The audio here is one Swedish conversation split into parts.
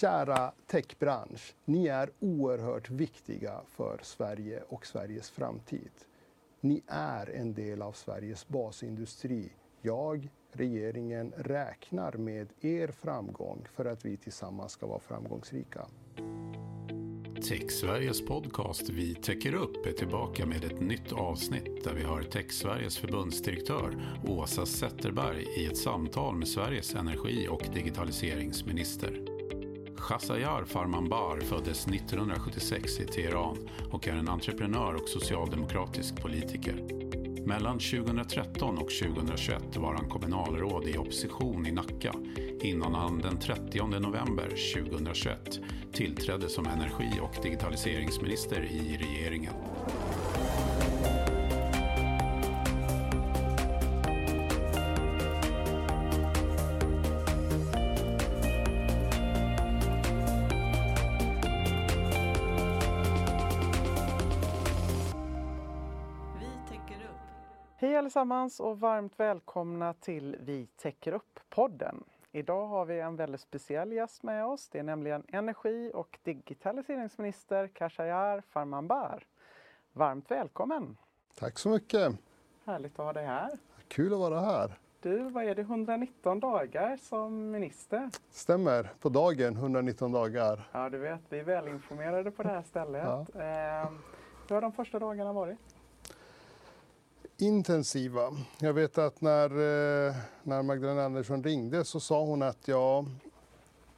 Kära techbransch, ni är oerhört viktiga för Sverige och Sveriges framtid. Ni är en del av Sveriges basindustri. Jag, regeringen, räknar med er framgång för att vi tillsammans ska vara framgångsrika. Tech-Sveriges podcast Vi täcker upp är tillbaka med ett nytt avsnitt där vi har Tech-Sveriges förbundsdirektör Åsa Zetterberg i ett samtal med Sveriges energi och digitaliseringsminister. Khashayar Farmanbar föddes 1976 i Teheran och är en entreprenör och socialdemokratisk politiker. Mellan 2013 och 2021 var han kommunalråd i opposition i Nacka innan han den 30 november 2021 tillträdde som energi och digitaliseringsminister i regeringen. Allesammans och varmt välkomna till Vi täcker upp-podden. Idag har vi en väldigt speciell gäst med oss. Det är nämligen energi och digitaliseringsminister Khashayar Farmanbar. Varmt välkommen! Tack så mycket! Härligt att ha dig här. Kul att vara här. Du, vad är det, 119 dagar som minister? Stämmer, på dagen 119 dagar. Ja, du vet, vi är välinformerade på det här stället. Ja. Eh, hur har de första dagarna varit? Intensiva. Jag vet att när, eh, när Magdalena Andersson ringde så sa hon att ja,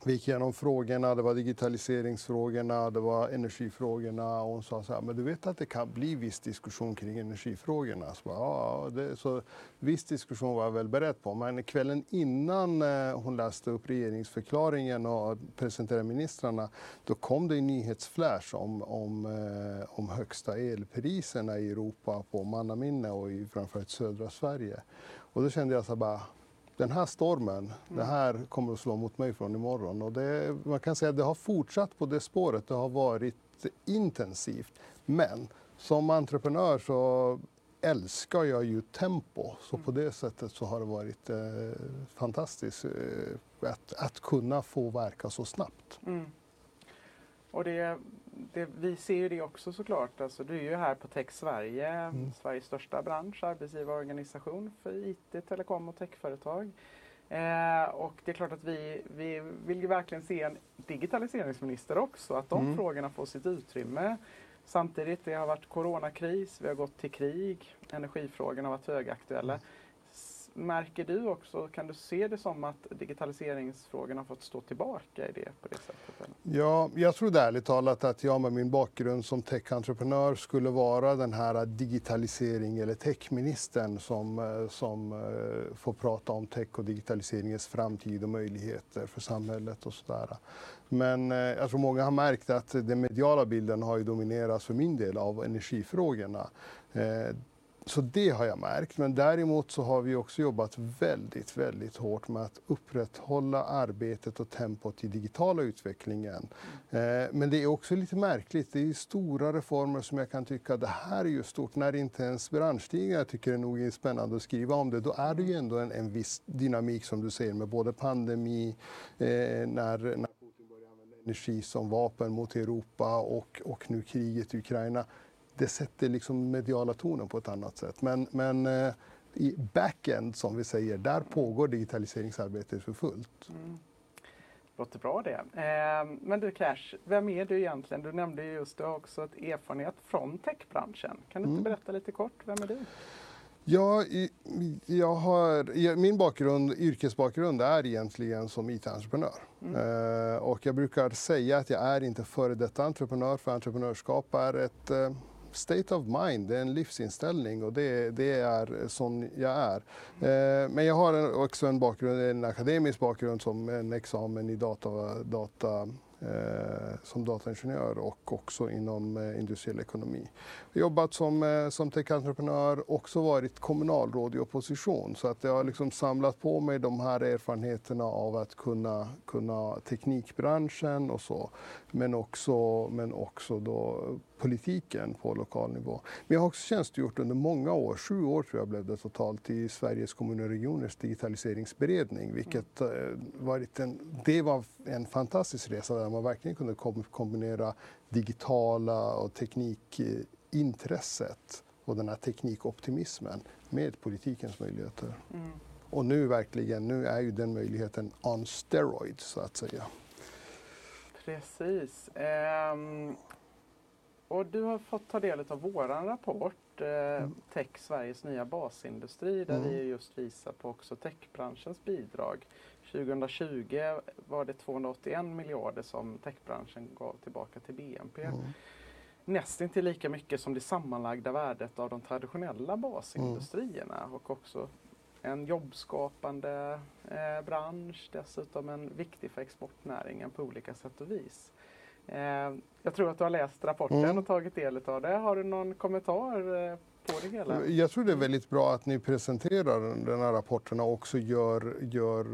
vi gick igenom frågorna, det var digitaliseringsfrågorna, det var energifrågorna och hon sa så här, men du vet att det kan bli viss diskussion kring energifrågorna? Så, ja, det, så viss diskussion var jag väl beredd på, men kvällen innan eh, hon läste upp regeringsförklaringen och presenterade ministrarna, då kom det en nyhetsflash om, om, eh, om högsta elpriserna i Europa på mannaminne och i framförallt södra Sverige. Och då kände jag så här bara, den här stormen, mm. det här kommer att slå mot mig från imorgon. Och det, man kan säga att det har fortsatt på det spåret, det har varit intensivt. Men som entreprenör så älskar jag ju tempo. Så mm. på det sättet så har det varit eh, fantastiskt eh, att, att kunna få verka så snabbt. Mm. Och det, det, vi ser ju det också såklart. Alltså, du är ju här på Tech Sverige, mm. Sveriges största bransch, arbetsgivarorganisation för IT, telekom och techföretag. Eh, och det är klart att vi, vi vill ju verkligen se en digitaliseringsminister också, att de mm. frågorna får sitt utrymme. Samtidigt, det har varit coronakris, vi har gått till krig, energifrågorna har varit högaktuella. Märker du också, kan du se det som att digitaliseringsfrågorna har fått stå tillbaka i det på det sättet? Eller? Ja, jag trodde ärligt talat att jag med min bakgrund som techentreprenör skulle vara den här digitalisering eller techministern som, eh, som eh, får prata om tech och digitaliseringens framtid och möjligheter för samhället och sådär. Men eh, jag tror många har märkt att den mediala bilden har ju dominerats för min del av energifrågorna. Så det har jag märkt. Men däremot så har vi också jobbat väldigt, väldigt hårt med att upprätthålla arbetet och tempot i digitala utvecklingen. Eh, men det är också lite märkligt. Det är stora reformer som jag kan tycka, det här är ju stort. När inte ens branschtidningar tycker det nog är spännande att skriva om det, då är det ju ändå en, en viss dynamik som du säger med både pandemi, eh, när, när Putin börjar använda energi som vapen mot Europa och, och nu kriget i Ukraina det sätter liksom mediala tonen på ett annat sätt. Men, men eh, i backend, som vi säger, där pågår digitaliseringsarbetet för fullt. Mm. Låter bra det. Eh, men du Cash, vem är du egentligen? Du nämnde just du har också ett erfarenhet från techbranschen. Kan du inte mm. berätta lite kort, vem är du? Ja, jag har, min bakgrund, yrkesbakgrund är egentligen som IT-entreprenör. Mm. Eh, och jag brukar säga att jag är inte före detta entreprenör, för entreprenörskap är ett eh, state of mind, det är en livsinställning och det, det är sån jag är. Eh, men jag har också en, bakgrund, en akademisk bakgrund som en examen i data, data eh, som dataingenjör och också inom eh, industriell ekonomi. Jag har jobbat som, eh, som tech-entreprenör, också varit kommunalråd i opposition så att jag har liksom samlat på mig de här erfarenheterna av att kunna, kunna teknikbranschen och så, men också, men också då politiken på lokal nivå. Men jag har också tjänstgjort under många år, sju år tror jag blev det totalt, i Sveriges kommuner och regioners digitaliseringsberedning, vilket eh, varit en, det var en fantastisk resa där man verkligen kunde kombinera digitala och teknikintresset och den här teknikoptimismen med politikens möjligheter. Mm. Och nu verkligen, nu är ju den möjligheten on steroids så att säga. Precis. Um, och du har fått ta del av vår rapport, eh, mm. Tech Sveriges nya basindustri, där mm. vi just visar på också techbranschens bidrag. 2020 var det 281 miljarder som techbranschen gav tillbaka till BNP. Mm. Nästintill lika mycket som det sammanlagda värdet av de traditionella basindustrierna mm. och också en jobbskapande eh, bransch, dessutom en viktig för exportnäringen på olika sätt och vis. Eh, jag tror att du har läst rapporten mm. och tagit del av det. Har du någon kommentar eh, på det hela? Jag tror det är väldigt bra att ni presenterar den här rapporten och också gör, gör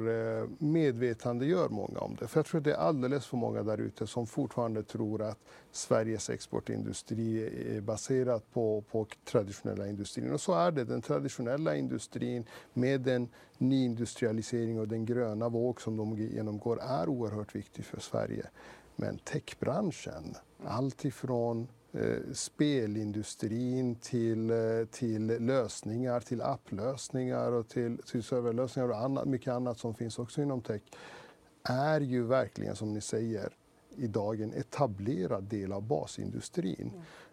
eh, medvetandegör många om det. För jag tror att det är alldeles för många där ute som fortfarande tror att Sveriges exportindustri är baserad på, på traditionella industrin. Och så är det. Den traditionella industrin med den nyindustrialisering och den gröna våg som de genomgår är oerhört viktig för Sverige. Men techbranschen, allt ifrån eh, spelindustrin till, eh, till lösningar, till applösningar och till, till serverlösningar och annat, mycket annat som finns också inom tech, är ju verkligen som ni säger idag en etablerad del av basindustrin.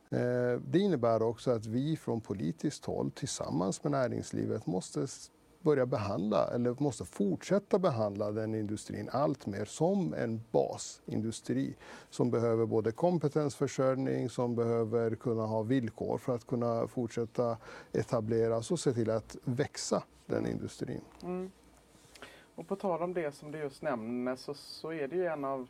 Mm. Det innebär också att vi från politiskt håll tillsammans med näringslivet måste börja behandla, eller måste fortsätta behandla den industrin allt mer som en basindustri som behöver både kompetensförsörjning, som behöver kunna ha villkor för att kunna fortsätta etableras och se till att växa den industrin. Mm. Och på tal om det som du just nämner så, så är det ju en av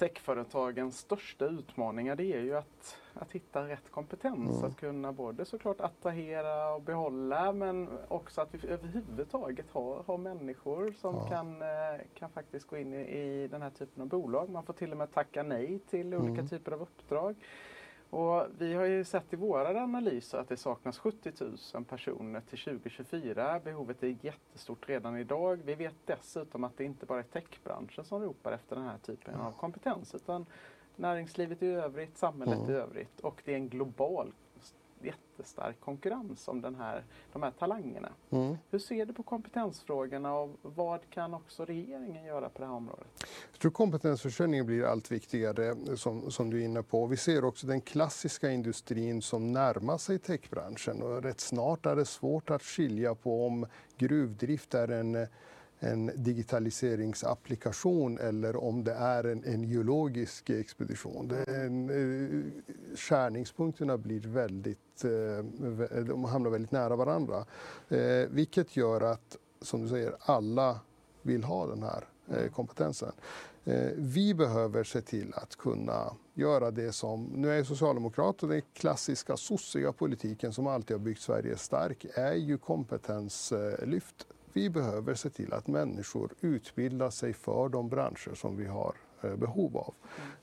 techföretagens största utmaningar det är ju att, att hitta rätt kompetens. Mm. Att kunna både såklart attrahera och behålla men också att vi överhuvudtaget har, har människor som ja. kan, eh, kan faktiskt gå in i, i den här typen av bolag. Man får till och med tacka nej till olika mm. typer av uppdrag. Och vi har ju sett i våra analyser att det saknas 70 000 personer till 2024. Behovet är jättestort redan idag. Vi vet dessutom att det inte bara är techbranschen som ropar efter den här typen av kompetens utan näringslivet i övrigt, samhället mm. i övrigt och det är en global jättestark konkurrens om den här, de här talangerna. Mm. Hur ser du på kompetensfrågorna och vad kan också regeringen göra på det här området? Jag tror kompetensförsörjningen blir allt viktigare som, som du är inne på. Vi ser också den klassiska industrin som närmar sig techbranschen och rätt snart är det svårt att skilja på om gruvdrift är en en digitaliseringsapplikation eller om det är en, en geologisk expedition. Det en, eh, skärningspunkterna blir väldigt, eh, de hamnar väldigt nära varandra. Eh, vilket gör att, som du säger, alla vill ha den här kompetensen. Vi behöver se till att kunna göra det som, nu är Socialdemokraterna den klassiska sossiga politiken som alltid har byggt Sverige stark, är ju kompetenslyft vi behöver se till att människor utbildar sig för de branscher som vi har eh, behov av.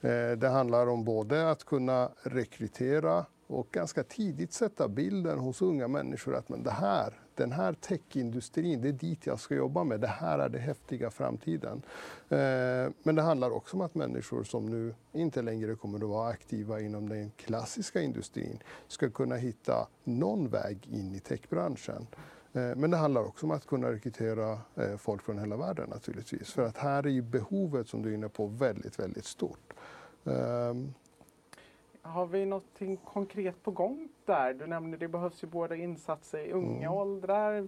Mm. Eh, det handlar om både att kunna rekrytera och ganska tidigt sätta bilden hos unga människor att men det här, den här techindustrin, det är dit jag ska jobba med. Det här är det häftiga framtiden. Eh, men det handlar också om att människor som nu inte längre kommer att vara aktiva inom den klassiska industrin ska kunna hitta någon väg in i techbranschen. Eh, men det handlar också om att kunna rekrytera eh, folk från hela världen naturligtvis. För att här är ju behovet som du är inne på väldigt, väldigt stort. Um... Har vi något konkret på gång där? Du nämnde det behövs ju både insatser i unga mm. åldrar.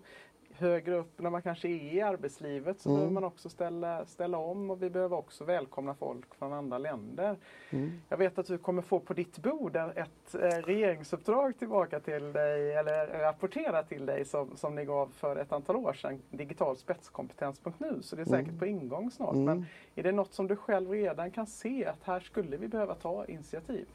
Högre upp när man kanske är i arbetslivet så Mm. behöver man också ställa, ställa om och vi behöver också välkomna folk från andra länder. Mm. Jag vet att du kommer få på ditt bord ett eh, regeringsuppdrag tillbaka till dig eller rapportera till dig som, som ni gav för ett antal år sedan, digitalspetskompetens.nu. Så det är säkert Mm. på ingång snart. Mm. Men är det något som du själv redan kan se att här skulle vi behöva ta initiativ?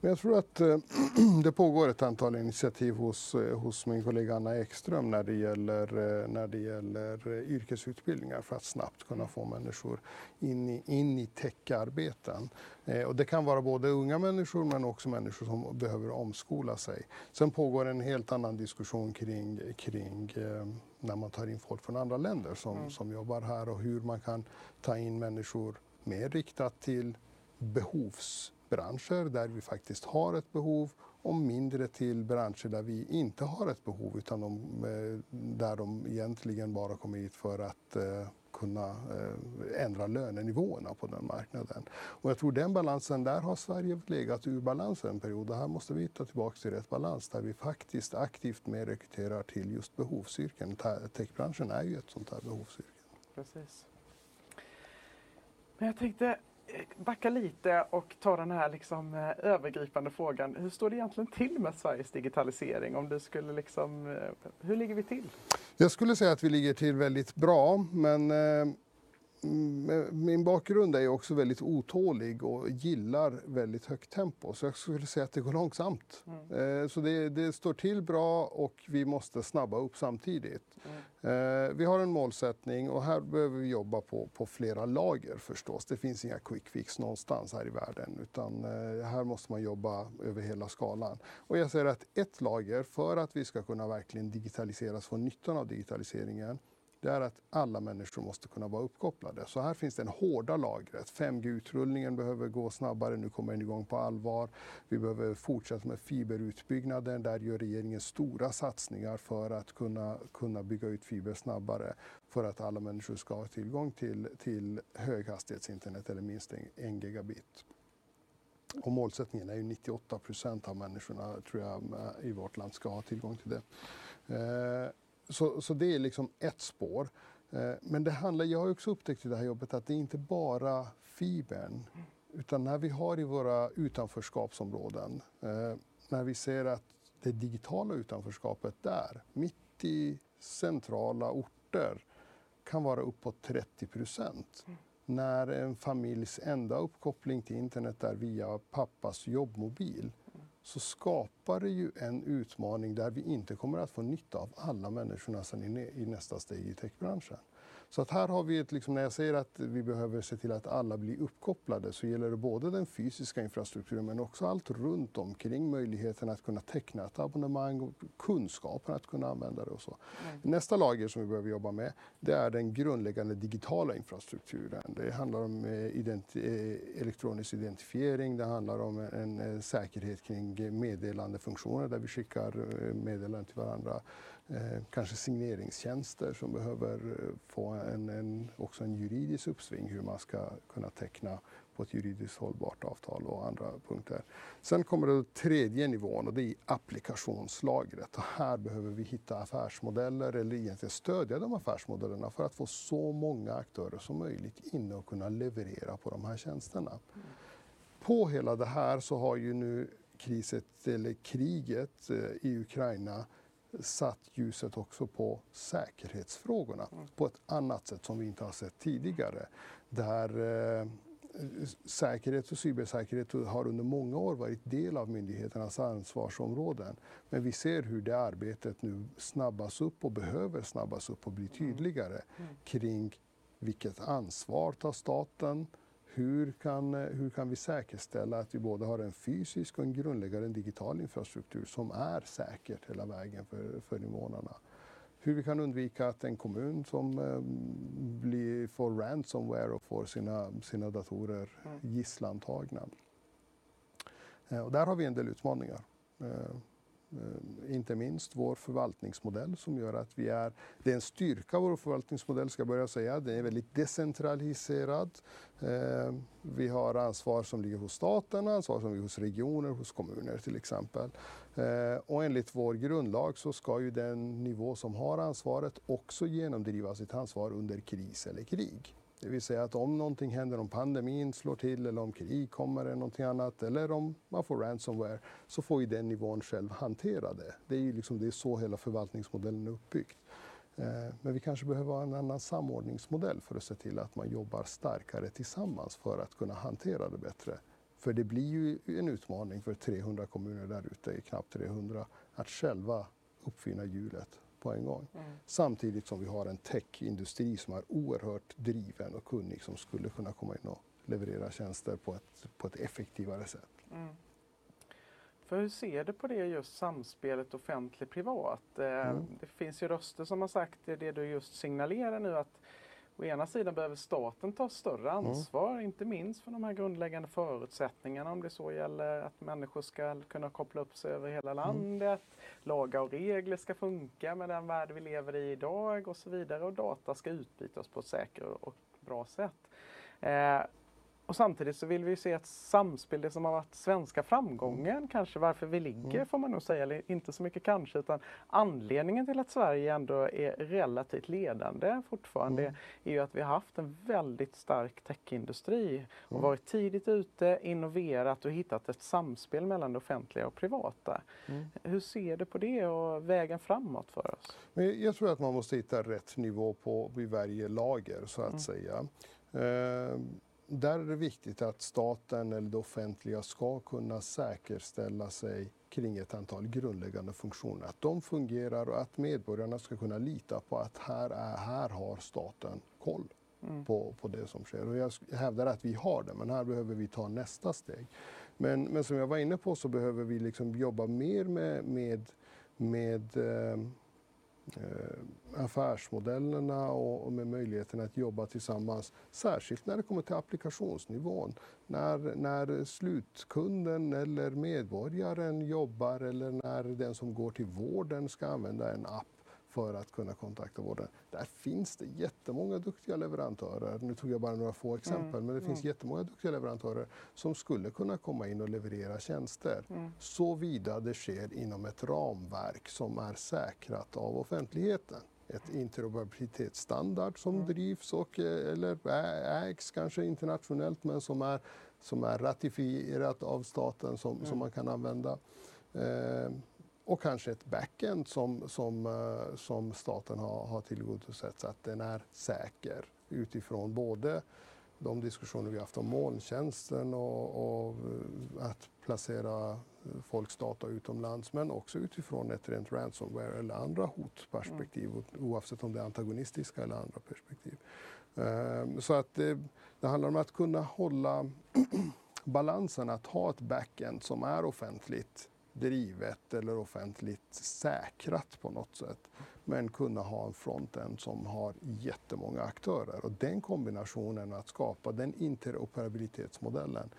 Men jag tror att eh, det pågår ett antal initiativ hos, eh, hos min kollega Anna Ekström när det gäller, när det gäller eh, yrkesutbildningar för att snabbt kunna få människor in i, in i techarbeten. Eh, och det kan vara både unga människor men också människor som behöver omskola sig. Sen pågår en helt annan diskussion kring, kring eh, när man tar in folk från andra länder som, Mm. som jobbar här och hur man kan ta in människor mer riktat till behovsbranscher där vi faktiskt har ett behov och mindre till branscher där vi inte har ett behov utan de, eh, där de egentligen bara kommer hit för att eh, kunna eh, ändra lönenivåerna på den marknaden. Och jag tror den balansen, där har Sverige legat ur balans en period och här måste vi ta tillbaka till rätt balans där vi faktiskt aktivt mer rekryterar till just behovsyrken. Techbranschen är ju ett sånt här behovsyrke. Precis. Men jag tänkte backa lite och ta den här liksom eh, övergripande frågan. Hur står det egentligen till med Sveriges digitalisering? Om du skulle liksom, eh, hur ligger vi till? Jag skulle säga att vi ligger till väldigt bra, men eh, min bakgrund är ju också väldigt otålig och gillar väldigt högt tempo. Så jag skulle säga att det går långsamt. Mm. Eh, så det, det står till bra och vi måste snabba upp samtidigt. Mm. Eh, vi har en målsättning och här behöver vi jobba på, på flera lager förstås. Det finns inga quick fix någonstans här i världen utan eh, här måste man jobba över hela skalan. Och jag säger att ett lager för att vi ska kunna verkligen digitaliseras, få nyttan av digitaliseringen, det är att alla människor måste kunna vara uppkopplade. Så här finns det en hårda lagret. 5G-utrullningen behöver gå snabbare, nu kommer den igång på allvar. Vi behöver fortsätta med fiberutbyggnaden. Där gör regeringen stora satsningar för att kunna, kunna bygga ut fiber snabbare för att alla människor ska ha tillgång till, till höghastighetsinternet eller minst en, en gigabit. Och målsättningen är ju 98 procent av människorna tror jag, i vårt land ska ha tillgång till det. Eh, så, så det är liksom ett spår. Eh, men det handlar, jag har också upptäckt i det här jobbet att det är inte bara fibern. Utan när vi har i våra utanförskapsområden, eh, när vi ser att det digitala utanförskapet där, mitt i centrala orter, kan vara uppåt 30 procent. När en familjs enda uppkoppling till internet är via pappas jobbmobil så skapar det ju en utmaning där vi inte kommer att få nytta av alla människorna sen i, nästa steg i techbranschen. Så att här har vi ett, liksom, när jag säger att vi behöver se till att alla blir uppkopplade så gäller det både den fysiska infrastrukturen men också allt runt omkring möjligheten att kunna teckna ett abonnemang och kunskapen att kunna använda det och så. Mm. Nästa lager som vi behöver jobba med det är den grundläggande digitala infrastrukturen. Det handlar om eh, identi eh, elektronisk identifiering, det handlar om en, eh, säkerhet kring meddelandefunktioner där vi skickar meddelanden till varandra. Eh, kanske signeringstjänster som behöver eh, få en, en, också en juridisk uppsving hur man ska kunna teckna på ett juridiskt hållbart avtal och andra punkter. Sen kommer det tredje nivån och det är applikationslagret. Och här behöver vi hitta affärsmodeller eller egentligen stödja de affärsmodellerna för att få så många aktörer som möjligt inne och kunna leverera på de här tjänsterna. På hela det här så har ju nu kriset, eller kriget eh, i Ukraina satt ljuset också på säkerhetsfrågorna på ett annat sätt som vi inte har sett tidigare. Där eh, säkerhet och cybersäkerhet har under många år varit del av myndigheternas ansvarsområden. Men vi ser hur det arbetet nu snabbas upp och behöver snabbas upp och bli tydligare kring vilket ansvar tar staten, hur kan, hur kan vi säkerställa att vi både har en fysisk och en grundläggande digital infrastruktur som är säkert hela vägen för, för invånarna? Hur vi kan undvika att en kommun som eh, blir, får ransomware och får sina, sina datorer Mm. gisslantagna. Eh, och där har vi en del utmaningar. Eh, Eh, Eh, inte minst vår förvaltningsmodell som gör att vi är, det är en styrka vår förvaltningsmodell ska jag börja säga, den är väldigt decentraliserad. Eh, vi har ansvar som ligger hos staten, ansvar som ligger hos regioner, hos kommuner till exempel. Eh, och enligt vår grundlag så ska ju den nivå som har ansvaret också genomdriva sitt ansvar under kris eller krig. Det vill säga att om någonting händer, om pandemin slår till eller om krig kommer eller någonting annat eller om man får ransomware så får ju den nivån själv hantera det. Det är ju liksom, det är så hela förvaltningsmodellen är uppbyggd. Eh, men vi kanske behöver ha en annan samordningsmodell för att se till att man jobbar starkare tillsammans för att kunna hantera det bättre. För det blir ju en utmaning för 300 kommuner där ute, knappt 300, att själva uppfinna hjulet på en gång. Mm. Samtidigt som vi har en techindustri som är oerhört driven och kunnig som skulle kunna komma in och leverera tjänster på ett, på ett effektivare sätt. Mm. För hur ser du på det just samspelet offentlig-privat? Eh, mm. Det finns ju röster som har sagt det, det du just signalerar nu att Å ena sidan behöver staten ta större mm. ansvar, mm. inte minst för de här grundläggande förutsättningarna om det så gäller att människor ska kunna koppla upp sig över hela mm. landet, mm. lagar och regler ska funka med den värld vi lever i idag och så vidare och data ska utbytas på ett säkert och bra sätt. Eh, och samtidigt så vill vi se ett samspel, det som har varit svenska framgången, mm. kanske varför vi ligger mm. får man nog säga, eller inte så mycket kanske, utan anledningen till att Sverige ändå är relativt ledande fortfarande mm. är ju att vi har haft en väldigt stark techindustri och mm. varit tidigt ute, innoverat och hittat ett samspel mellan det offentliga och privata. Mm. Hur ser du på det och vägen framåt för oss? Men jag tror att man måste hitta rätt nivå på vid varje lager så att mm. säga. Uh, där är det viktigt att staten eller det offentliga ska kunna säkerställa sig kring ett antal grundläggande funktioner. Att de fungerar och att medborgarna ska kunna lita på att här, är, här har staten koll mm. på, på det som sker. Och jag hävdar att vi har det, men här behöver vi ta nästa steg. Men, men som jag var inne på så behöver vi liksom jobba mer med, med, med eh, Eh, affärsmodellerna och med möjligheten att jobba tillsammans. Särskilt när det kommer till applikationsnivån. När, när slutkunden eller medborgaren jobbar eller när den som går till vården ska använda en app för att kunna kontakta vården. Där finns det jättemånga duktiga leverantörer. Nu tog jag bara några få exempel, mm. men det finns mm. jättemånga duktiga leverantörer som skulle kunna komma in och leverera tjänster. Mm. Såvida det sker inom ett ramverk som är säkrat av offentligheten ett interoperabilitetsstandard som mm. drivs och eller ägs kanske internationellt men som är, som är ratifierat av staten som, mm. som man kan använda. Eh, och kanske ett backend som, som, eh, som staten har, har tillgodosett så att den är säker utifrån både de diskussioner vi haft om molntjänsten och, och att placera folks data utomlands men också utifrån ett rent ransomware eller andra hotperspektiv mm. oavsett om det är antagonistiska eller andra perspektiv. Um, så att det, det handlar om att kunna hålla balansen, att ha ett backend som är offentligt drivet eller offentligt säkrat på något sätt. Men kunna ha en frontend som har jättemånga aktörer. Och den kombinationen, att skapa den interoperabilitetsmodellen,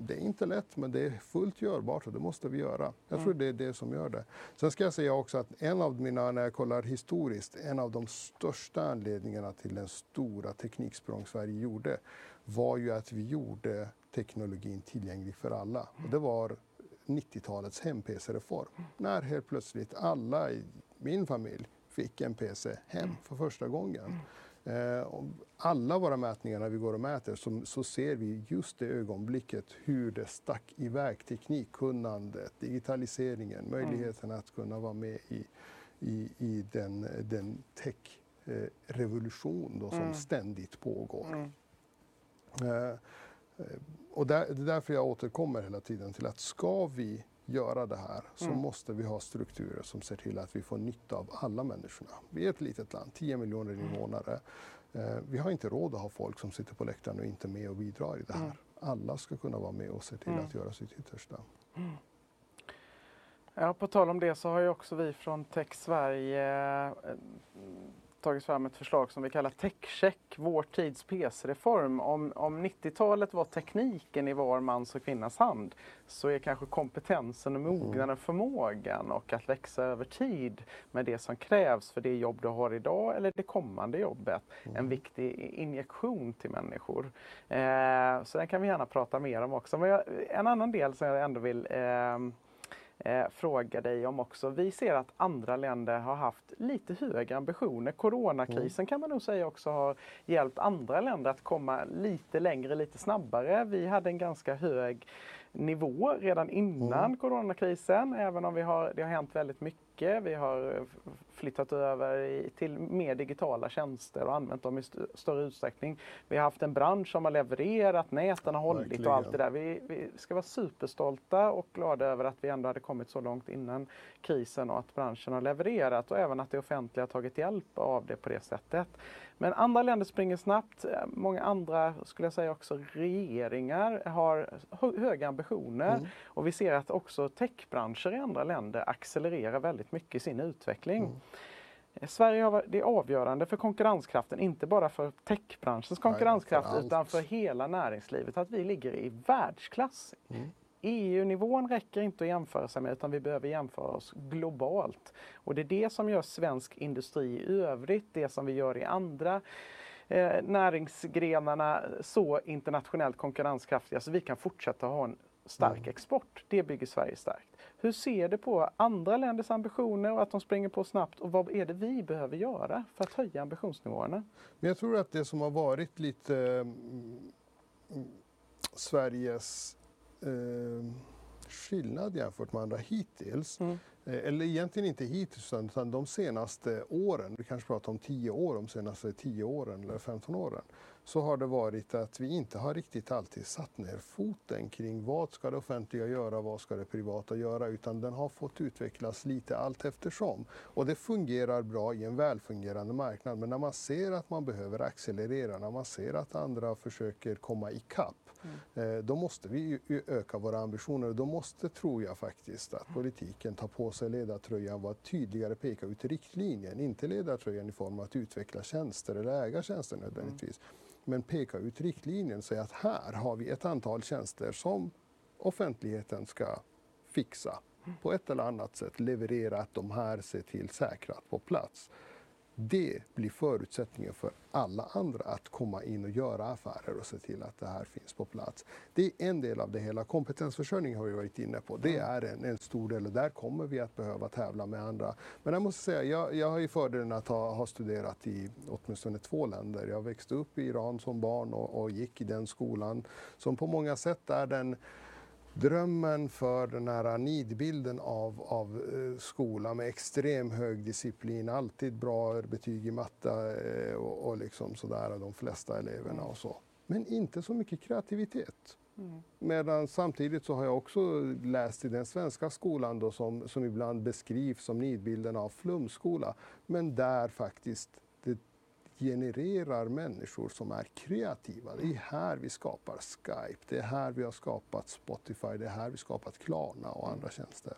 det är inte lätt, men det är fullt görbart och det måste vi göra. Jag tror mm. det är det som gör det. Sen ska jag säga också att en av mina, när jag kollar historiskt, en av de största anledningarna till den stora tekniksprång Sverige gjorde var ju att vi gjorde teknologin tillgänglig för alla. Och det var 90-talets hem-PC-reform. När helt plötsligt alla i min familj fick en PC hem för första gången. Eh, alla våra mätningar när vi går och mäter så, så, ser vi just det ögonblicket hur det stack iväg teknikkunnandet, digitaliseringen, möjligheten att kunna vara med i, i, i den, den tech-revolution som mm. ständigt pågår. Mm. Eh, Eh, och där, det är därför jag återkommer hela tiden till att ska vi göra det här så mm. måste vi ha strukturer som ser till att vi får nytta av alla människorna. Vi är ett litet land, 10 miljoner mm. invånare. Mm. Vi har inte råd att ha folk som sitter på läktaren och inte är med och bidrar i det här. Mm. Alla ska kunna vara med och se till mm. att göra sitt yttersta. Mm. Ja, på tal om det så har ju också vi från Tech Sverige tagit fram ett förslag som vi kallar TechCheck, vår tids PC-reform. Om, om 90-talet var tekniken i var mans och kvinnas hand så är kanske kompetensen och mognaden, förmågan och att växa över tid med det som krävs för det jobb du har idag eller det kommande jobbet en Mm. viktig injektion till människor. Eh, så den kan vi gärna prata mer om också. Men jag, en annan del som jag ändå vill ehm, eh, fråga dig om också. Vi ser att andra länder har haft lite högre ambitioner. Coronakrisen kan man nog säga också har hjälpt andra länder att komma lite längre, lite snabbare. Vi hade en ganska hög nivå redan innan coronakrisen, även om vi har, det har hänt väldigt mycket. Vi har eh, flyttat över i, till mer digitala tjänster och använt dem i st- större utsträckning. Vi har haft en bransch som har levererat, näten har hållit Verkligen. och allt det där. Vi, vi ska vara superstolta och glada över att vi ändå hade kommit så långt innan krisen och att branschen har levererat och även att det offentliga har tagit hjälp av det på det sättet. Men andra länder springer snabbt. Eh, Många andra, skulle jag säga också, regeringar har hö- höga ambitioner. Mm. Och vi ser att också techbranscher i andra länder accelererar väldigt mycket i sin utveckling. Mm. Eh, Sverige har det är avgörande för konkurrenskraften, inte bara för techbranschens konkurrenskraft allt. utan för hela näringslivet, att vi ligger i världsklass. Mm. EU-nivån räcker inte att jämföra sig med utan vi behöver jämföra oss globalt. Och det är det som gör svensk industri i övrigt, det som vi gör i andra eh, näringsgrenarna så internationellt konkurrenskraftiga så vi kan fortsätta ha en stark Mm. export. Det bygger Sverige starkt. Hur ser du på andra länders ambitioner och att de springer på snabbt och vad är det vi behöver göra för att höja ambitionsnivåerna? Men jag tror att det som har varit lite mm, mm, Sveriges eh, skillnad jämfört med andra hittills, Mm. eh, eller egentligen inte hittills utan- utan de senaste åren, vi kanske pratar om 10 år, de senaste 10 åren eller 15 åren, så har det varit att vi inte har riktigt alltid satt ner foten kring vad ska det offentliga göra, vad ska det privata göra, utan den har fått utvecklas lite allt eftersom. Och det fungerar bra i en välfungerande marknad, men när man ser att man behöver accelerera, när man ser att andra försöker komma ikapp, eh, då måste vi öka våra ambitioner. Då måste, tror jag faktiskt, att politiken tar på sig ledartröjan, vara tydligare, peka ut riktlinjen, inte ledartröjan i form av att utveckla tjänster eller äga tjänster nödvändigtvis. Men peka ut riktlinjen, säga att här har vi ett antal tjänster som offentligheten ska fixa på ett eller annat sätt, leverera att de här ser till säkrat på plats. Det blir förutsättningen för alla andra att komma in och göra affärer och se till att det här finns på plats. Det är en del av det hela. Kompetensförsörjning har vi varit inne på. Det är en, en stor del och där kommer vi att behöva tävla med andra. Men jag måste säga, jag, jag har ju fördelen att ha, ha studerat i åtminstone två länder. Jag växte upp i Iran som barn och, och gick i den skolan som på många sätt är den drömmen för den här nidbilden av, av eh, skola med extrem hög disciplin, alltid bra betyg i matte eh, och, och liksom sådär, de flesta eleverna och så. Men inte så mycket kreativitet. Medan samtidigt så har jag också läst i den svenska skolan då som, som ibland beskrivs som nidbilden av flumskola. Men där faktiskt genererar människor som är kreativa. Det är här vi skapar Skype, det är här vi har skapat Spotify, det är här vi skapat Klarna och andra tjänster.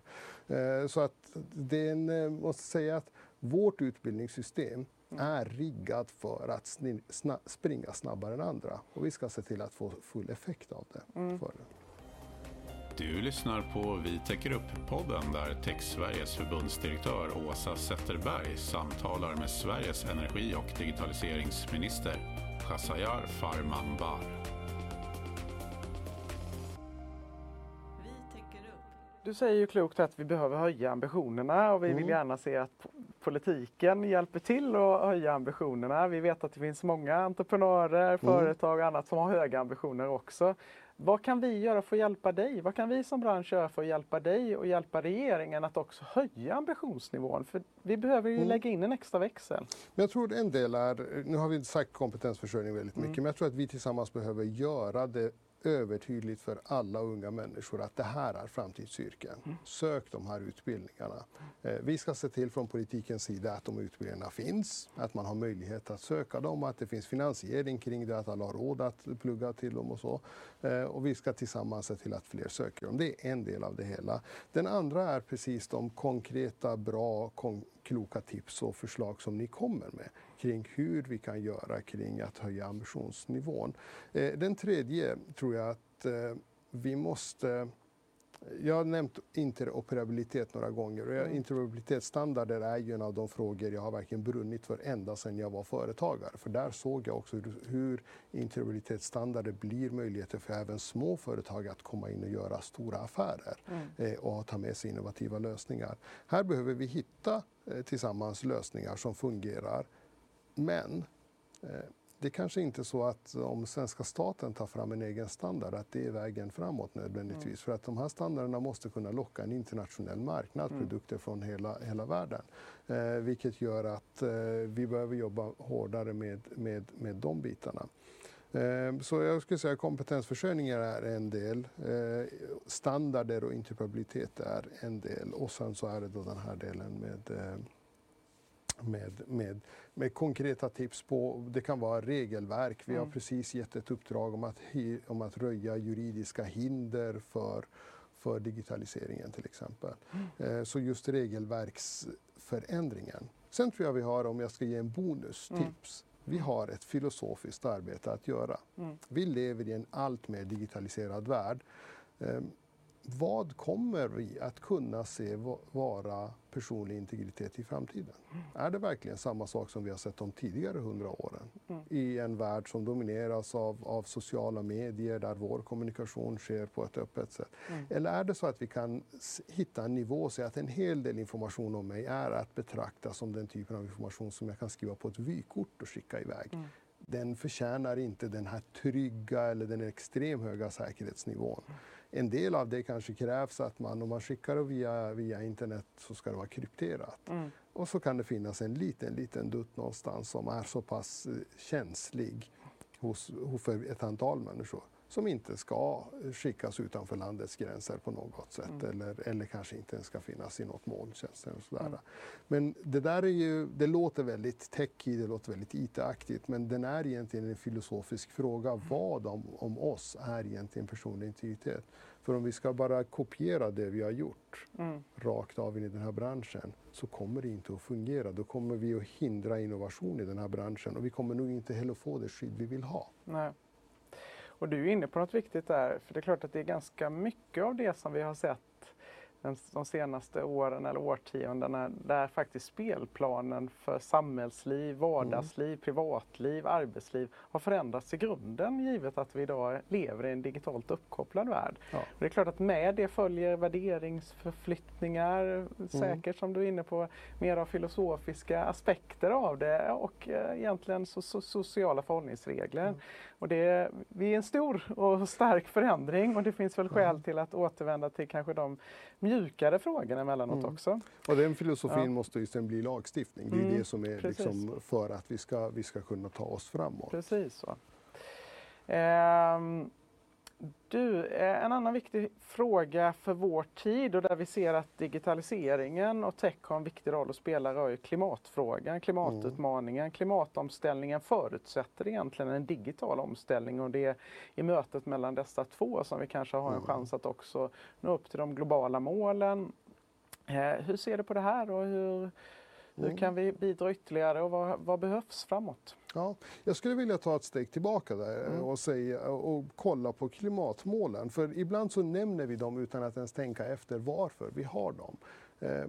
Eh, Så att det är en, eh, måste säga att vårt utbildningssystem är riggat för att sna- springa snabbare än andra och vi ska se till att få full effekt av det. För det. Du lyssnar på Vi täcker upp-podden där Tech-Sveriges förbundsdirektör Åsa Zetterberg samtalar med Sveriges energi och digitaliseringsminister Shahryar Farmanbar. Vi täcker upp. Du säger ju klokt att vi behöver höja ambitionerna och vi vill Mm. gärna se att po- politiken hjälper till att höja ambitionerna. Vi vet att det finns många entreprenörer, företag och annat som har höga ambitioner också. Vad kan vi göra för att hjälpa dig? Vad kan vi som bransch göra för att hjälpa dig och hjälpa regeringen att också höja ambitionsnivån? För vi behöver ju Mm. lägga in en extra växel. Men jag tror en del är, nu har vi sagt kompetensförsörjning väldigt mycket, men jag tror att vi tillsammans behöver göra det övertydligt för alla unga människor att det här är framtidsyrken. Sök de här utbildningarna. Eh, Vi ska se till från politikens sida att de utbildningarna finns, att man har möjlighet att söka dem, att det finns finansiering kring det, att alla har råd att plugga till dem och så. Eh, Och vi ska tillsammans se till att fler söker dem. Det är en del av det hela. Den andra är precis de konkreta, bra, kon- kloka tips och förslag som ni kommer med kring hur vi kan göra kring att höja ambitionsnivån. Eh, den tredje tror jag att eh, vi måste jag har nämnt interoperabilitet några gånger och Mm. interoperabilitetsstandarder är ju en av de frågor jag har verkligen brunnit för ända sedan jag var företagare. För där såg jag också hur, hur interoperabilitetsstandarder blir möjligheter för även små företag att komma in och göra stora affärer Mm. eh, och ta med sig innovativa lösningar. Här behöver vi hitta eh, tillsammans lösningar som fungerar. Men eh, det är kanske inte så att om svenska staten tar fram en egen standard att det är vägen framåt nödvändigtvis. Mm. För att de här standarderna måste kunna locka en internationell marknad, Mm. produkter från hela, hela världen. Eh, vilket gör att eh, vi behöver jobba hårdare med, med, med de bitarna. Eh, Så jag skulle säga kompetensförsörjning är en del. Eh, Standarder och interoperabilitet är en del. Och sen så är det då den här delen med med, med, med konkreta tips på, det kan vara regelverk. Vi har Mm. precis gett ett uppdrag om att, om att röja juridiska hinder för, för digitaliseringen till exempel. Eh, Så just regelverksförändringen. Sen tror jag vi har, om jag ska ge en bonustips, vi har ett filosofiskt arbete att göra. Mm. Vi lever i en allt mer digitaliserad värld. Vad kommer vi att kunna se va- vara personlig integritet i framtiden? Är det verkligen samma sak som vi har sett de tidigare hundra åren? Mm. I en värld som domineras av, av sociala medier där vår kommunikation sker på ett öppet sätt. Mm. Eller är det så att vi kan hitta en nivå och säga att en hel del information om mig är att betrakta som den typen av information som jag kan skriva på ett vykort och skicka iväg. Mm. Den förtjänar inte den här trygga eller den extremt höga säkerhetsnivån. En del av det kanske krävs att man, om man skickar det via, via internet så ska det vara krypterat. Mm. Och så kan det finnas en liten, liten dutt någonstans som är så pass eh, känslig hos, hos för ett antal människor som inte ska skickas utanför landets gränser på något sätt Mm. eller, eller kanske inte ens ska finnas i något molntjänst. Mm. Men det där är ju, det låter väldigt techy, det låter väldigt IT-aktigt men den är egentligen en filosofisk fråga. Vad om, om oss är egentligen personlig integritet? För om vi ska bara kopiera det vi har gjort Mm. rakt av in i den här branschen så kommer det inte att fungera. Då kommer vi att hindra innovation i den här branschen och vi kommer nog inte heller få det skydd vi vill ha. Nej. Och du är inne på något viktigt där, för det är klart att det är ganska mycket av det som vi har sett de senaste åren eller årtiondena där faktiskt spelplanen för samhällsliv, vardagsliv, privatliv, arbetsliv har förändrats i grunden givet att vi idag lever i en digitalt uppkopplad värld. Ja. Det är klart att med det följer värderingsförflyttningar, säkert som du är inne på, mer av filosofiska aspekter av det och eh, egentligen so so sociala förhållningsregler. Och det, vi är en stor och stark förändring och det finns väl skäl till att återvända till kanske de mjukare frågorna emellanåt Mm. också. Och den filosofin Ja. måste ju sen bli lagstiftning. Det är Mm, det som är liksom för att vi ska, vi ska kunna ta oss framåt. Precis så. Ehm, du, eh, en annan viktig fråga för vår tid och där vi ser att digitaliseringen och tech har en viktig roll att spela rör ju klimatfrågan, klimatutmaningen. Klimatomställningen förutsätter egentligen en digital omställning och det är i mötet mellan dessa två som vi kanske har en Mm. chans att också nå upp till de globala målen. Eh, hur ser du på det här och hur, hur Mm. kan vi bidra ytterligare och vad, vad behövs framåt? Ja, jag skulle vilja ta ett steg tillbaka där Mm. och, säga, och kolla på klimatmålen. För ibland så nämner vi dem utan att ens tänka efter varför vi har dem. Eh,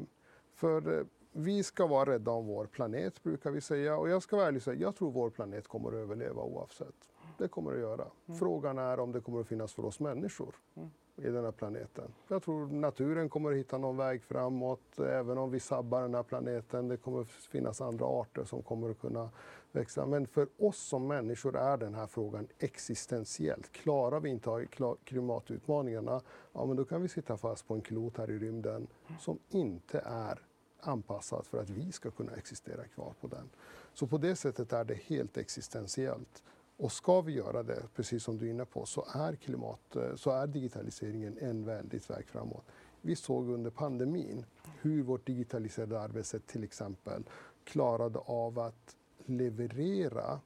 för eh, vi ska vara rädda om vår planet brukar vi säga och jag ska vara ärlig säga jag tror vår planet kommer att överleva oavsett. Det kommer att göra. Frågan är om det kommer att finnas för oss människor Mm i den här planeten. Jag tror naturen kommer att hitta någon väg framåt även om vi sabbar den här planeten. Det kommer att finnas andra arter som kommer att kunna växa. Men för oss som människor är den här frågan existentiellt. Klarar vi inte klimatutmaningarna, ja men då kan vi sitta fast på en klot här i rymden som inte är anpassad för att vi ska kunna existera kvar på den. Så på det sättet är det helt existentiellt. Och ska vi göra det, precis som du är inne på, så är, klimat, eh, så är digitaliseringen en väldigt väg framåt. Vi såg under pandemin hur vårt digitaliserade arbetssätt till exempel klarade av att leverera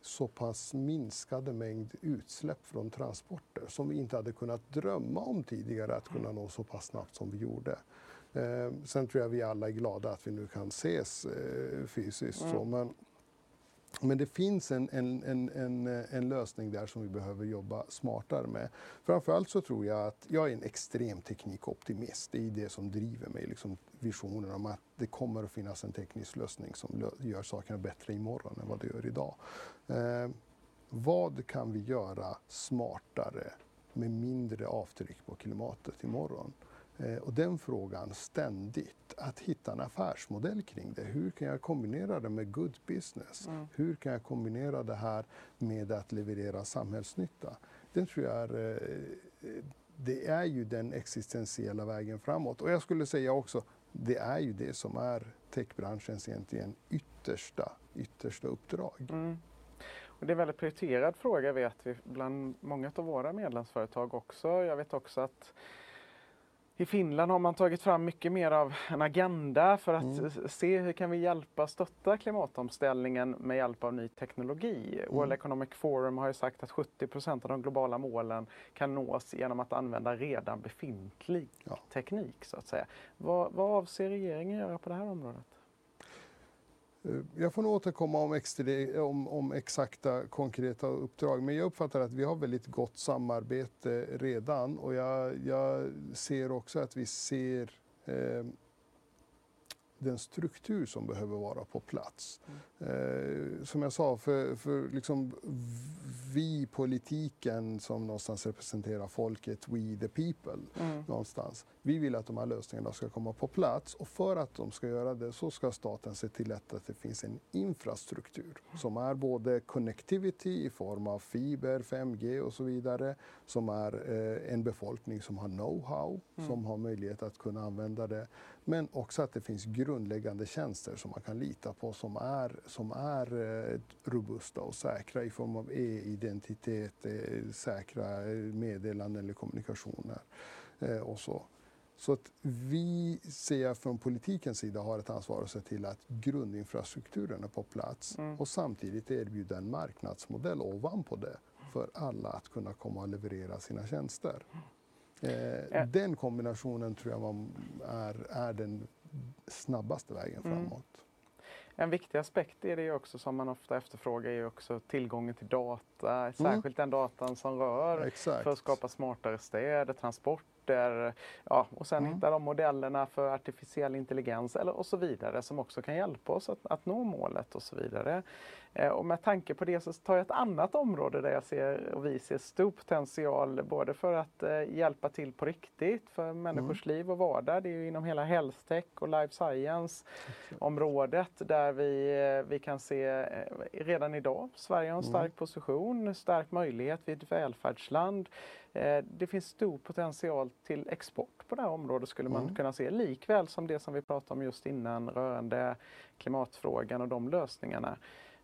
så pass minskade mängd utsläpp från transporter som vi inte hade kunnat drömma om tidigare att kunna nå så pass snabbt som vi gjorde. Eh, sen tror jag vi alla är glada att vi nu kan ses eh, fysiskt. Så, men men det finns en, en, en, en, en lösning där som vi behöver jobba smartare med. Framförallt så tror jag att jag är en extrem teknikoptimist. Det är det som driver mig, liksom visionen om att det kommer att finnas en teknisk lösning som gör sakerna bättre imorgon än vad det gör idag. Eh, vad kan vi göra smartare med mindre avtryck på klimatet imorgon? Eh, och den frågan ständigt, att hitta en affärsmodell kring det. Hur kan jag kombinera det med good business? Mm. Hur kan jag kombinera det här med att leverera samhällsnytta? Den tror jag är, eh, det är ju den existentiella vägen framåt. Och jag skulle säga också, det är ju det som är techbranschens egentligen yttersta, yttersta uppdrag. Mm. Och det är en väldigt prioriterad fråga vet vi bland många av våra medlemsföretag också. Jag vet också att i Finland har man tagit fram mycket mer av en agenda för att mm. se hur kan vi hjälpa stötta klimatomställningen med hjälp av ny teknologi. Mm. World Economic Forum har ju sagt att 70% av de globala målen kan nås genom att använda redan befintlig ja. teknik. så att säga. Vad, vad avser regeringen göra på det här området? Eh, jag får nog återkomma om, extra, om, om, exakta konkreta uppdrag, men jag uppfattar att vi har väldigt gott samarbete redan och jag, jag ser också att vi ser eh, den struktur som behöver vara på plats. Mm. Eh, som jag sa, för, för liksom vi politiken som någonstans representerar folket, we the people, mm. någonstans. Vi vill att de här lösningarna ska komma på plats och för att de ska göra det så ska staten se till att det finns en infrastruktur som är både connectivity i form av fiber, 5G och så vidare, som är eh, en befolkning som har know-how, mm. som har möjlighet att kunna använda det, men också att det finns grundläggande tjänster som man kan lita på som är, som är eh, robusta och säkra i form av e-identitet, eh, säkra meddelanden eller kommunikationer och så. Så att vi ser från politikens sida har ett ansvar att se till att grundinfrastrukturen är på plats mm. och samtidigt erbjuda en marknadsmodell ovanpå det för alla att kunna komma och leverera sina tjänster. Eh, den kombinationen tror jag är, är den snabbaste vägen mm. framåt. En viktig aspekt är det också som man ofta efterfrågar är också tillgången till data, mm. särskilt mm. den datan som rör Exakt. för att skapa smartare städer, transport rapporter ja, och sen mm. hitta de modellerna för artificiell intelligens eller, och så vidare som också kan hjälpa oss att, att nå målet och så vidare. Eh, och med tanke på det så tar jag ett annat område där jag ser och vi ser stor potential både för att eh, hjälpa till på riktigt för människors mm. liv och vardag. Det är ju inom hela health tech och life science området där vi, eh, vi kan se redan idag Sverige har en stark mm. position, stark möjlighet, vi är ett välfärdsland. Det finns stor potential till export på det här området skulle man mm. kunna se. Likväl som det som vi pratade om just innan rörande klimatfrågan och de lösningarna.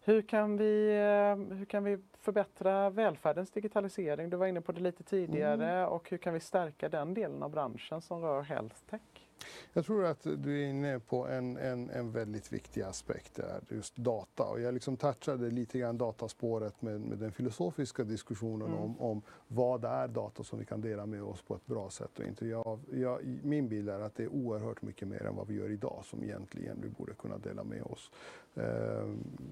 Hur kan vi, eh, hur kan vi förbättra välfärdens digitalisering? Du var inne på det lite tidigare mm. och hur kan vi stärka den delen av branschen som rör health tech? Jag tror att du är inne på en, en, en väldigt viktig aspekt där, just data. Och jag liksom touchade lite grann dataspåret med, med den filosofiska diskussionen mm. om, om vad är data som vi kan dela med oss på ett bra sätt och inte. Jag, jag, min bild är att det är oerhört mycket mer än vad vi gör idag som egentligen vi borde kunna dela med oss eh,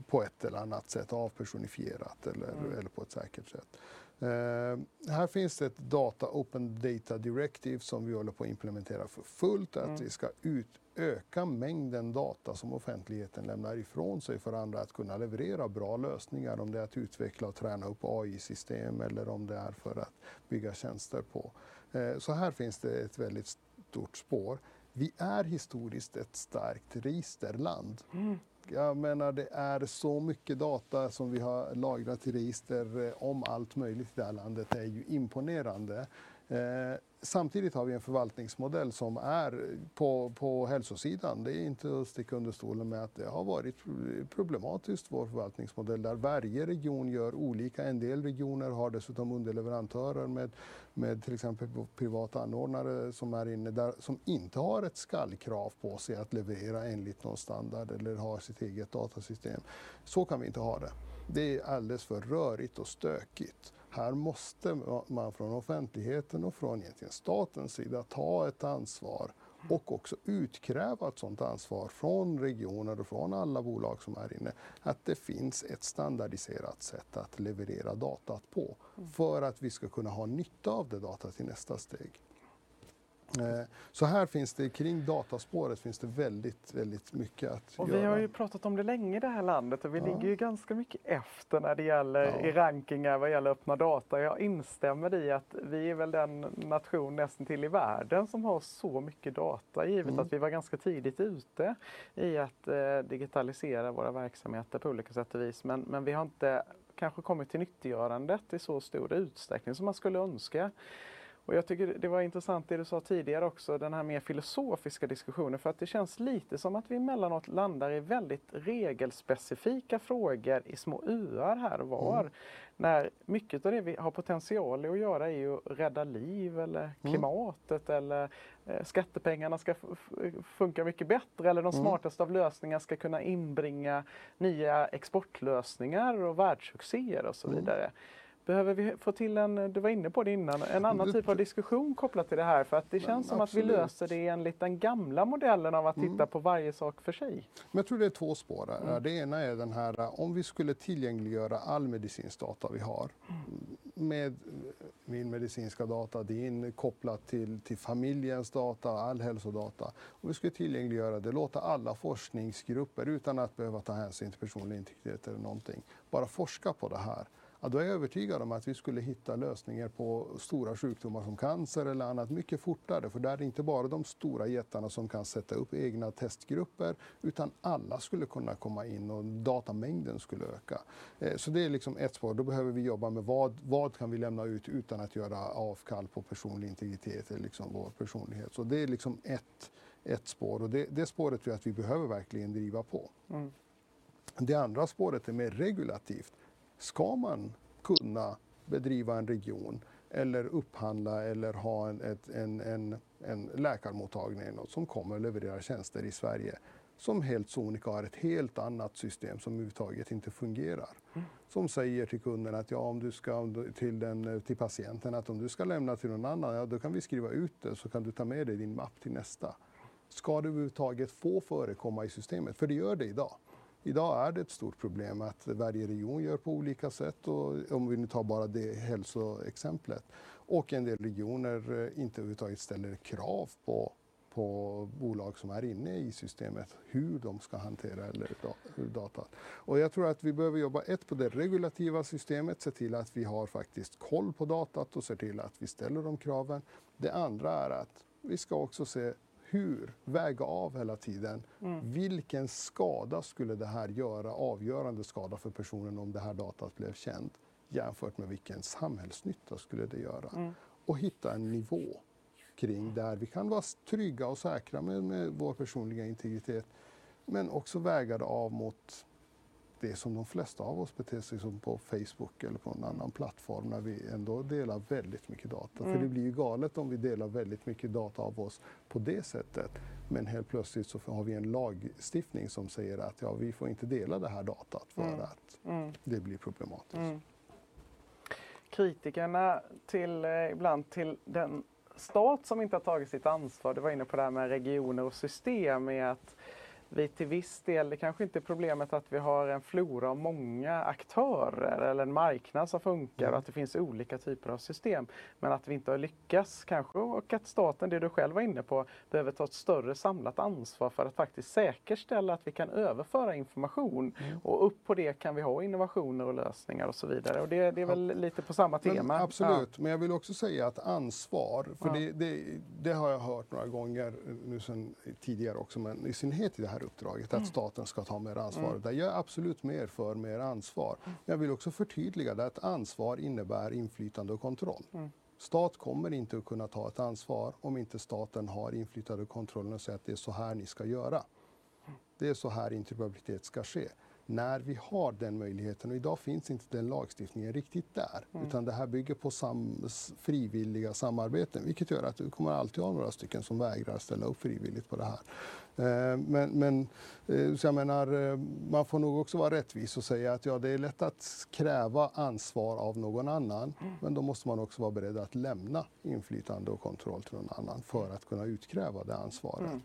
på ett eller annat sätt, avpersonifierat eller, mm. eller på ett säkert sätt. Uh, här finns det ett Data Open Data Directive som vi håller på att implementera för fullt. Mm. Att vi ska utöka mängden data som offentligheten lämnar ifrån sig för andra att kunna leverera bra lösningar. Om det är att utveckla och träna upp AI-system eller om det är för att bygga tjänster på. Uh, så här finns det ett väldigt stort spår. Vi är historiskt ett starkt registerland. Mm. Jag menar, det är så mycket data som vi har lagrat i register eh, om allt möjligt i det här landet. Det är ju imponerande. Eh, Samtidigt har vi en förvaltningsmodell som är på, på hälsosidan. Det är inte att sticka under stolen med att det har varit problematiskt, vår förvaltningsmodell, där varje region gör olika. En del regioner har dessutom underleverantörer med, med till exempel privata anordnare som är inne där, som inte har ett skallkrav på sig att leverera enligt någon standard eller ha sitt eget datasystem. Så kan vi inte ha det. Det är alldeles för rörigt och stökigt. Här måste man från offentligheten och från egentligen statens sida ta ett ansvar och också utkräva ett sådant ansvar från regioner och från alla bolag som är inne. Att det finns ett standardiserat sätt att leverera datat på för att vi ska kunna ha nytta av det datat i nästa steg. Eh, Så här finns det, kring dataspåret finns det väldigt, väldigt mycket att Och göra. vi har ju pratat om det länge i det här landet och vi Ja. ligger ju ganska mycket efter när det gäller Ja. i rankingar vad gäller öppna data. Jag instämmer i att vi är väl den nation nästan till i världen som har så mycket data givet Mm. att vi var ganska tidigt ute i att eh, digitalisera våra verksamheter på olika sätt och vis. Men, men vi har inte kanske kommit till nyttiggörandet i så stor utsträckning som man skulle önska. Och jag tycker det var intressant det du sa tidigare också, den här mer filosofiska diskussionen. För att det känns lite som att vi emellanåt landar i väldigt regelspecifika frågor i små öar här och var. Mm. När mycket av det vi har potential att göra är ju att rädda liv eller klimatet eller eh, skattepengarna ska funka mycket bättre eller de Mm. smartaste av lösningar ska kunna inbringa nya exportlösningar och världssuccéer och så Mm. vidare. Behöver vi få till en, du var inne på det innan, en annan typ av diskussion kopplat till det här? För att det känns som att vi absolut. löser det enligt den gamla modellen av att Mm. titta på varje sak för sig. Men jag tror det är två spår. Mm. Det ena är den här, om vi skulle tillgängliggöra all medicinsk data vi har med eh, min medicinska data, din kopplat till, till familjens data, all hälsodata. Om vi skulle tillgängliggöra det, låta alla forskningsgrupper utan att behöva ta hänsyn till personlig integritet eller någonting, bara forska på det här. Ja, då är jag övertygad om att vi skulle hitta lösningar på stora sjukdomar som cancer eller annat mycket fortare. För där är det inte bara de stora jättarna som kan sätta upp egna testgrupper utan alla skulle kunna komma in och datamängden skulle öka. Eh, Så det är liksom ett spår. Då behöver vi jobba med vad, vad kan vi lämna ut utan att göra avkall på personlig integritet eller liksom vår personlighet. Så det är liksom ett, ett spår och det, det spåret tror jag att vi behöver verkligen driva på. Mm. Det andra spåret är mer regulativt. Ska man kunna bedriva en region eller upphandla eller ha en, ett, en, en, en läkarmottagning eller något som kommer att leverera tjänster i Sverige som helt sonika har ett helt annat system som överhuvudtaget inte fungerar. Som säger till kunden att ja, om du ska till, den, till patienten att om du ska lämna till någon annan, ja, då kan vi skriva ut det så kan du ta med dig din mapp till nästa. Ska det överhuvudtaget få förekomma i systemet? För det gör det idag. Idag är det ett stort problem att varje region gör på olika sätt och om vi nu tar bara det hälsoexemplet. Och en del regioner eh, inte överhuvudtaget ställer krav på, på bolag som är inne i systemet hur de ska hantera eller data. Och jag tror att vi behöver jobba ett på det regulativa systemet, se till att vi har faktiskt koll på datat och se till att vi ställer de kraven. Det andra är att vi ska också se hur, väga av hela tiden. Vilken skada skulle det här göra, avgörande skada för personen om det här datat blev känt jämfört med vilken samhällsnytta skulle det göra? Och hitta en nivå kring där vi kan vara trygga och säkra med, med vår personliga integritet men också väga det av mot det som de flesta av oss beter sig som på Facebook eller på en annan plattform när vi ändå delar väldigt mycket data. För det blir ju galet om vi delar väldigt mycket data av oss på det sättet. Men helt plötsligt så har vi en lagstiftning som säger att ja, vi får inte dela det här datat för att Mm. det blir problematiskt. Mm. Kritikerna till, eh, ibland till den stat som inte har tagit sitt ansvar, du var inne på det här med regioner och system, är att vi till viss del, det kanske inte är problemet att vi har en flora av många aktörer eller en marknad som funkar Mm. och att det finns olika typer av system. Men att vi inte har lyckats kanske och att staten, det du själv var inne på, behöver ta ett större samlat ansvar för att faktiskt säkerställa att vi kan överföra information Mm. och upp på det kan vi ha innovationer och lösningar och så vidare. Och det, det är väl lite på samma Men tema. absolut, men jag vill också säga att ansvar, för Ja. det, det, det har jag hört några gånger nu sen tidigare också, men i synnerhet i det här uppdraget, Mm. att staten ska ta mer ansvar. Där jag är absolut mer för mer ansvar. Mm. Men jag vill också förtydliga det att ansvar innebär inflytande och kontroll. Mm. Stat kommer inte att kunna ta ett ansvar om inte staten har inflytande och kontroll och säger att det är så här ni ska göra. Det är så här interoperabilitet ska ske. När vi har den möjligheten. Och idag finns inte den lagstiftningen riktigt där. Mm. Utan det här bygger på sam frivilliga samarbeten. Vilket gör att du kommer alltid ha några stycken som vägrar ställa upp frivilligt på det här. Eh, men, men eh, så jag menar, eh, man får nog också vara rättvis och säga att ja, det är lätt att kräva ansvar av någon annan. Men då måste man också vara beredd att lämna inflytande och kontroll till någon annan för att kunna utkräva det ansvaret. Mm.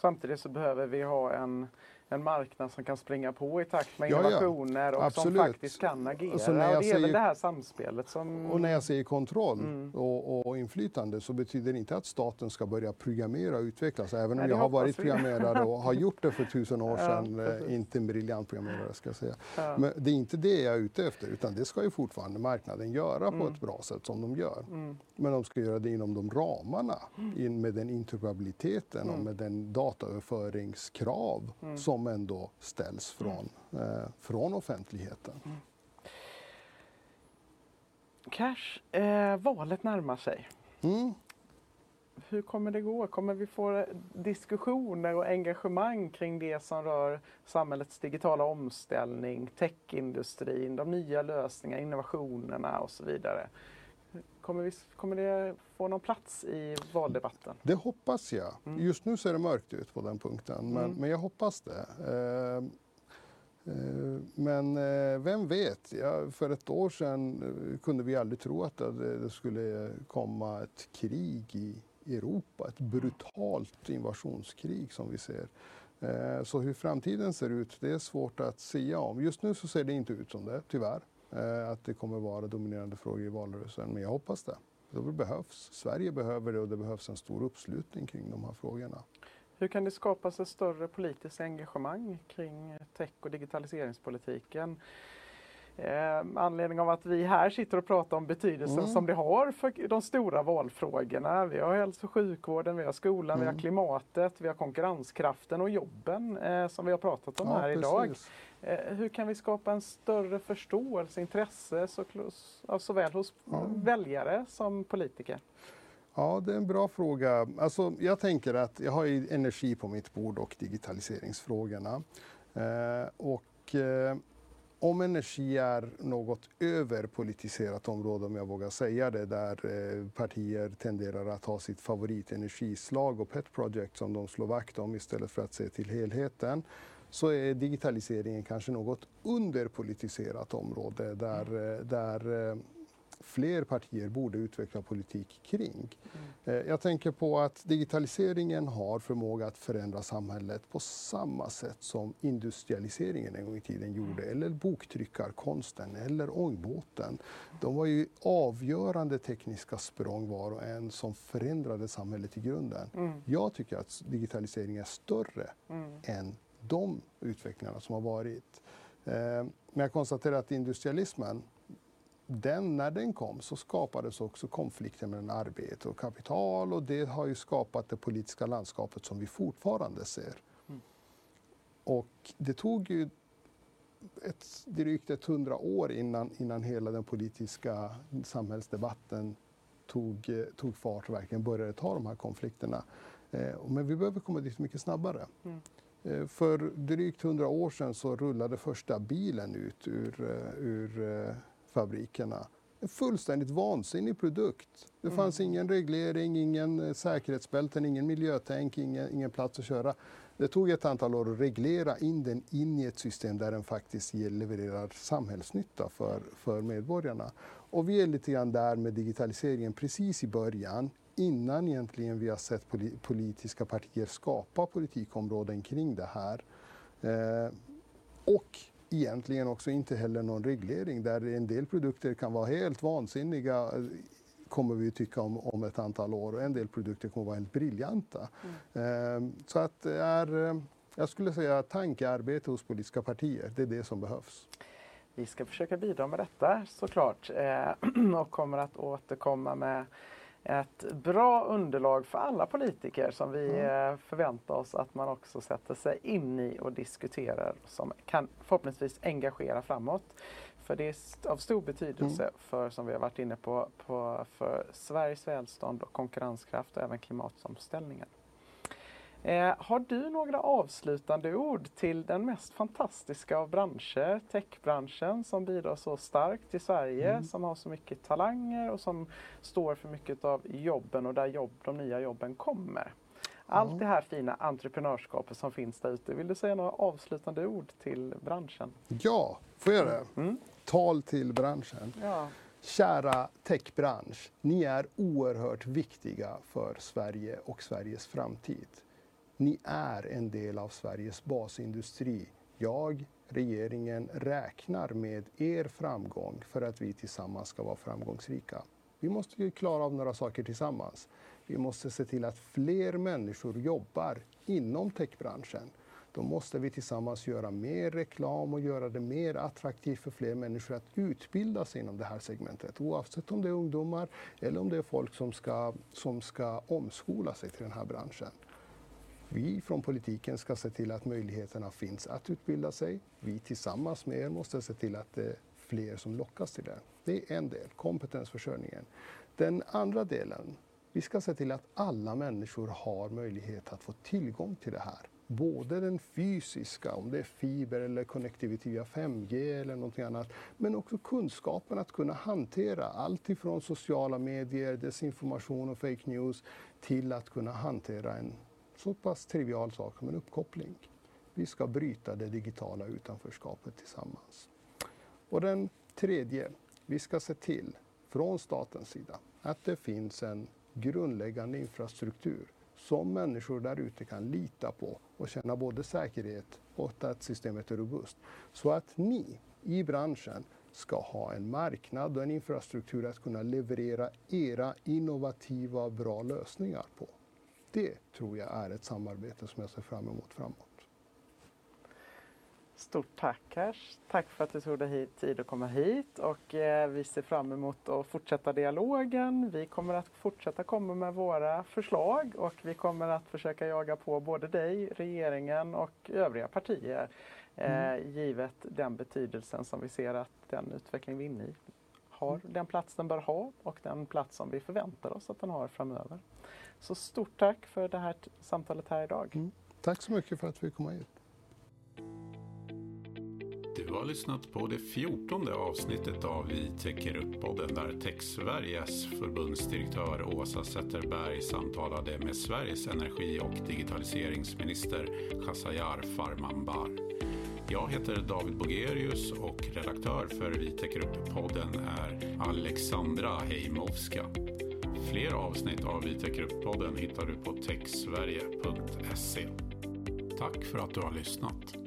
Samtidigt så behöver vi ha en, en marknad som kan springa på i takt med Ja, ja. innovationer och Absolut. som faktiskt kan agera. Och så när och jag det är säger- det här samspelet som... Och när jag säger kontroll Mm. och, och inflytande så betyder det inte att staten ska börja programmera och utvecklas. Även om Nej, jag har varit vi. programmerare och har gjort det för tusen år Ja, sedan. eh, precis. inte en briljant programmerare ska jag säga. Ja. Men det är inte det jag är ute efter utan det ska ju fortfarande marknaden göra på Mm. ett bra sätt som de gör. Mm. Men de ska göra det inom de ramarna, in med den interoperabiliteten och Mm. med den dataöverföringskrav Mm. Som ändå ställs från, eh, från offentligheten. Cash, eh, valet närmar sig. Mm. Hur kommer det gå? Kommer vi få diskussioner och engagemang kring det som rör samhällets digitala omställning, techindustrin, de nya lösningarna, innovationerna och så vidare? Kommer, vi, kommer det få någon plats i valdebatten? Det hoppas jag. Mm. Just nu ser det mörkt ut på den punkten, men, Mm. men jag hoppas det. Eh, eh, men eh, vem vet? Ja, för ett år sedan eh, kunde vi aldrig tro att det, det skulle komma ett krig i Europa. Ett brutalt invasionskrig som vi ser. Eh, Så hur framtiden ser ut, det är svårt att säga om. Just nu så ser det inte ut som det, tyvärr. Eh, Att det kommer vara dominerande frågor i valrörelsen, men jag hoppas det. Det behövs. Sverige behöver det och det behövs en stor uppslutning kring de här frågorna. Hur kan det skapas ett större politiskt engagemang kring tech och digitaliseringspolitiken? Eh, anledning av att vi här sitter och pratar om betydelsen Mm. som det har för de stora valfrågorna. Vi har hälso och sjukvården, vi har skolan, vi har Mm. klimatet, vi har konkurrenskraften och jobben eh, som vi har pratat om här idag. precis. Eh, hur kan vi skapa en större förståelse, intresse så, såväl hos Ja. väljare som politiker? Ja, det är en bra fråga. Alltså, jag tänker att jag har energi på mitt bord och digitaliseringsfrågorna. Eh, och eh, om energi är något överpolitiserat område, om jag vågar säga det, där eh, partier tenderar att ha sitt favoritenergislag och pet project som de slår vakt om istället för att se till helheten, så är digitaliseringen kanske något underpolitiserat område där, eh, där eh, fler partier borde utveckla politik kring. Eh, Jag tänker på att digitaliseringen har förmåga att förändra samhället på samma sätt som industrialiseringen en gång i tiden gjorde, eller boktryckarkonsten eller ångbåten. De var ju avgörande tekniska språng var och en som förändrade samhället i grunden. Mm, Jag tycker att digitalisering är större mm, än de utvecklingarna som har varit. Eh, Men jag konstaterar att industrialismen, den, när den kom så skapades också konflikter mellan arbete och kapital och det har ju skapat det politiska landskapet som vi fortfarande ser. Mm. Och det tog ju ett, drygt ett hundra år innan, innan hela den politiska samhällsdebatten tog, eh, tog fart och verkligen började ta de här konflikterna. Eh, Men vi behöver komma dit mycket snabbare. Mm. Eh, För drygt hundra år sedan så rullade första bilen ut ur, eh, ur eh, fabrikerna. En fullständigt vansinnig produkt. Det Mm. fanns ingen reglering, ingen säkerhetsbälten, ingen miljötänk, ingen, ingen plats att köra. Det tog ett antal år att reglera in den in i ett system där den faktiskt levererar samhällsnytta för, för medborgarna. Och vi är lite grann där med digitaliseringen precis i början innan egentligen vi har sett poli- politiska partier skapa politikområden kring det här. Eh, och egentligen också inte heller någon reglering där en del produkter kan vara helt vansinniga eh, kommer vi tycka om, om ett antal år och en del produkter kommer vara helt briljanta. Eh, så att det är, eh, jag skulle säga tankearbete hos politiska partier, det är det som behövs. Vi ska försöka bidra med detta såklart eh, och kommer att återkomma med ett bra underlag för alla politiker som vi eh, förväntar oss att man också sätter sig in i och diskuterar som kan förhoppningsvis engagera framåt. För det är av stor betydelse för, som vi har varit inne på, på för Sveriges välstånd och konkurrenskraft och även klimatomställningen. Eh, har du några avslutande ord till den mest fantastiska av branscher, techbranschen som bidrar så starkt till Sverige, Mm. som har så mycket talanger och som står för mycket av jobben och där jobb, de nya jobben kommer? Allt det här fina entreprenörskapet som finns där ute. Vill du säga några avslutande ord till branschen? Ja, får jag det? Mm. Tal till branschen. Ja. Kära techbransch, ni är oerhört viktiga för Sverige och Sveriges framtid. Ni är en del av Sveriges basindustri. Jag, regeringen, räknar med er framgång för att vi tillsammans ska vara framgångsrika. Vi måste ju klara av några saker tillsammans. Vi måste se till att fler människor jobbar inom techbranschen. Då måste vi tillsammans göra mer reklam och göra det mer attraktivt för fler människor att utbilda sig inom det här segmentet. Oavsett om det är ungdomar eller om det är folk som ska, som ska omskola sig till den här branschen. Vi från politiken ska se till att möjligheterna finns att utbilda sig. Vi tillsammans med er måste se till att det är fler som lockas till det. Det är en del, kompetensförsörjningen. Den andra delen, vi ska se till att alla människor har möjlighet att få tillgång till det här. Både den fysiska, om det är fiber eller connectivity via 5G eller någonting annat, men också kunskapen att kunna hantera allt ifrån sociala medier, desinformation och fake news till att kunna hantera en så pass trivial sak som en uppkoppling. Vi ska bryta det digitala utanförskapet tillsammans. Och den tredje, vi ska se till från statens sida att det finns en grundläggande infrastruktur som människor där ute kan lita på och känna både säkerhet och att systemet är robust. Så att ni i branschen ska ha en marknad och en infrastruktur att kunna leverera era innovativa bra lösningar på. Det tror jag är ett samarbete som jag ser fram emot framåt. Stort tack Cash. Tack för att du tog dig hit, tid att komma hit och eh, vi ser fram emot att fortsätta dialogen. Vi kommer att fortsätta komma med våra förslag och vi kommer att försöka jaga på både dig, regeringen och övriga partier eh, givet den betydelsen som vi ser att den utveckling vi är inne i har den plats den bör ha och den plats som vi förväntar oss att den har framöver. Så stort tack för det här samtalet här idag. Tack så mycket för att vi kom hit. Du har lyssnat på det fjortonde avsnittet av Vi täcker upp-podden där Tech-Sveriges förbundsdirektör Åsa Zetterberg samtalade med Sveriges energi och digitaliseringsminister Khashayar Farmanbar. Jag heter David Bogerius och redaktör för Vi täcker upp-podden är Alexandra Heimovska. Fler avsnitt av Vi täcker upp-podden hittar du på techsverige.se. Tack för att du har lyssnat.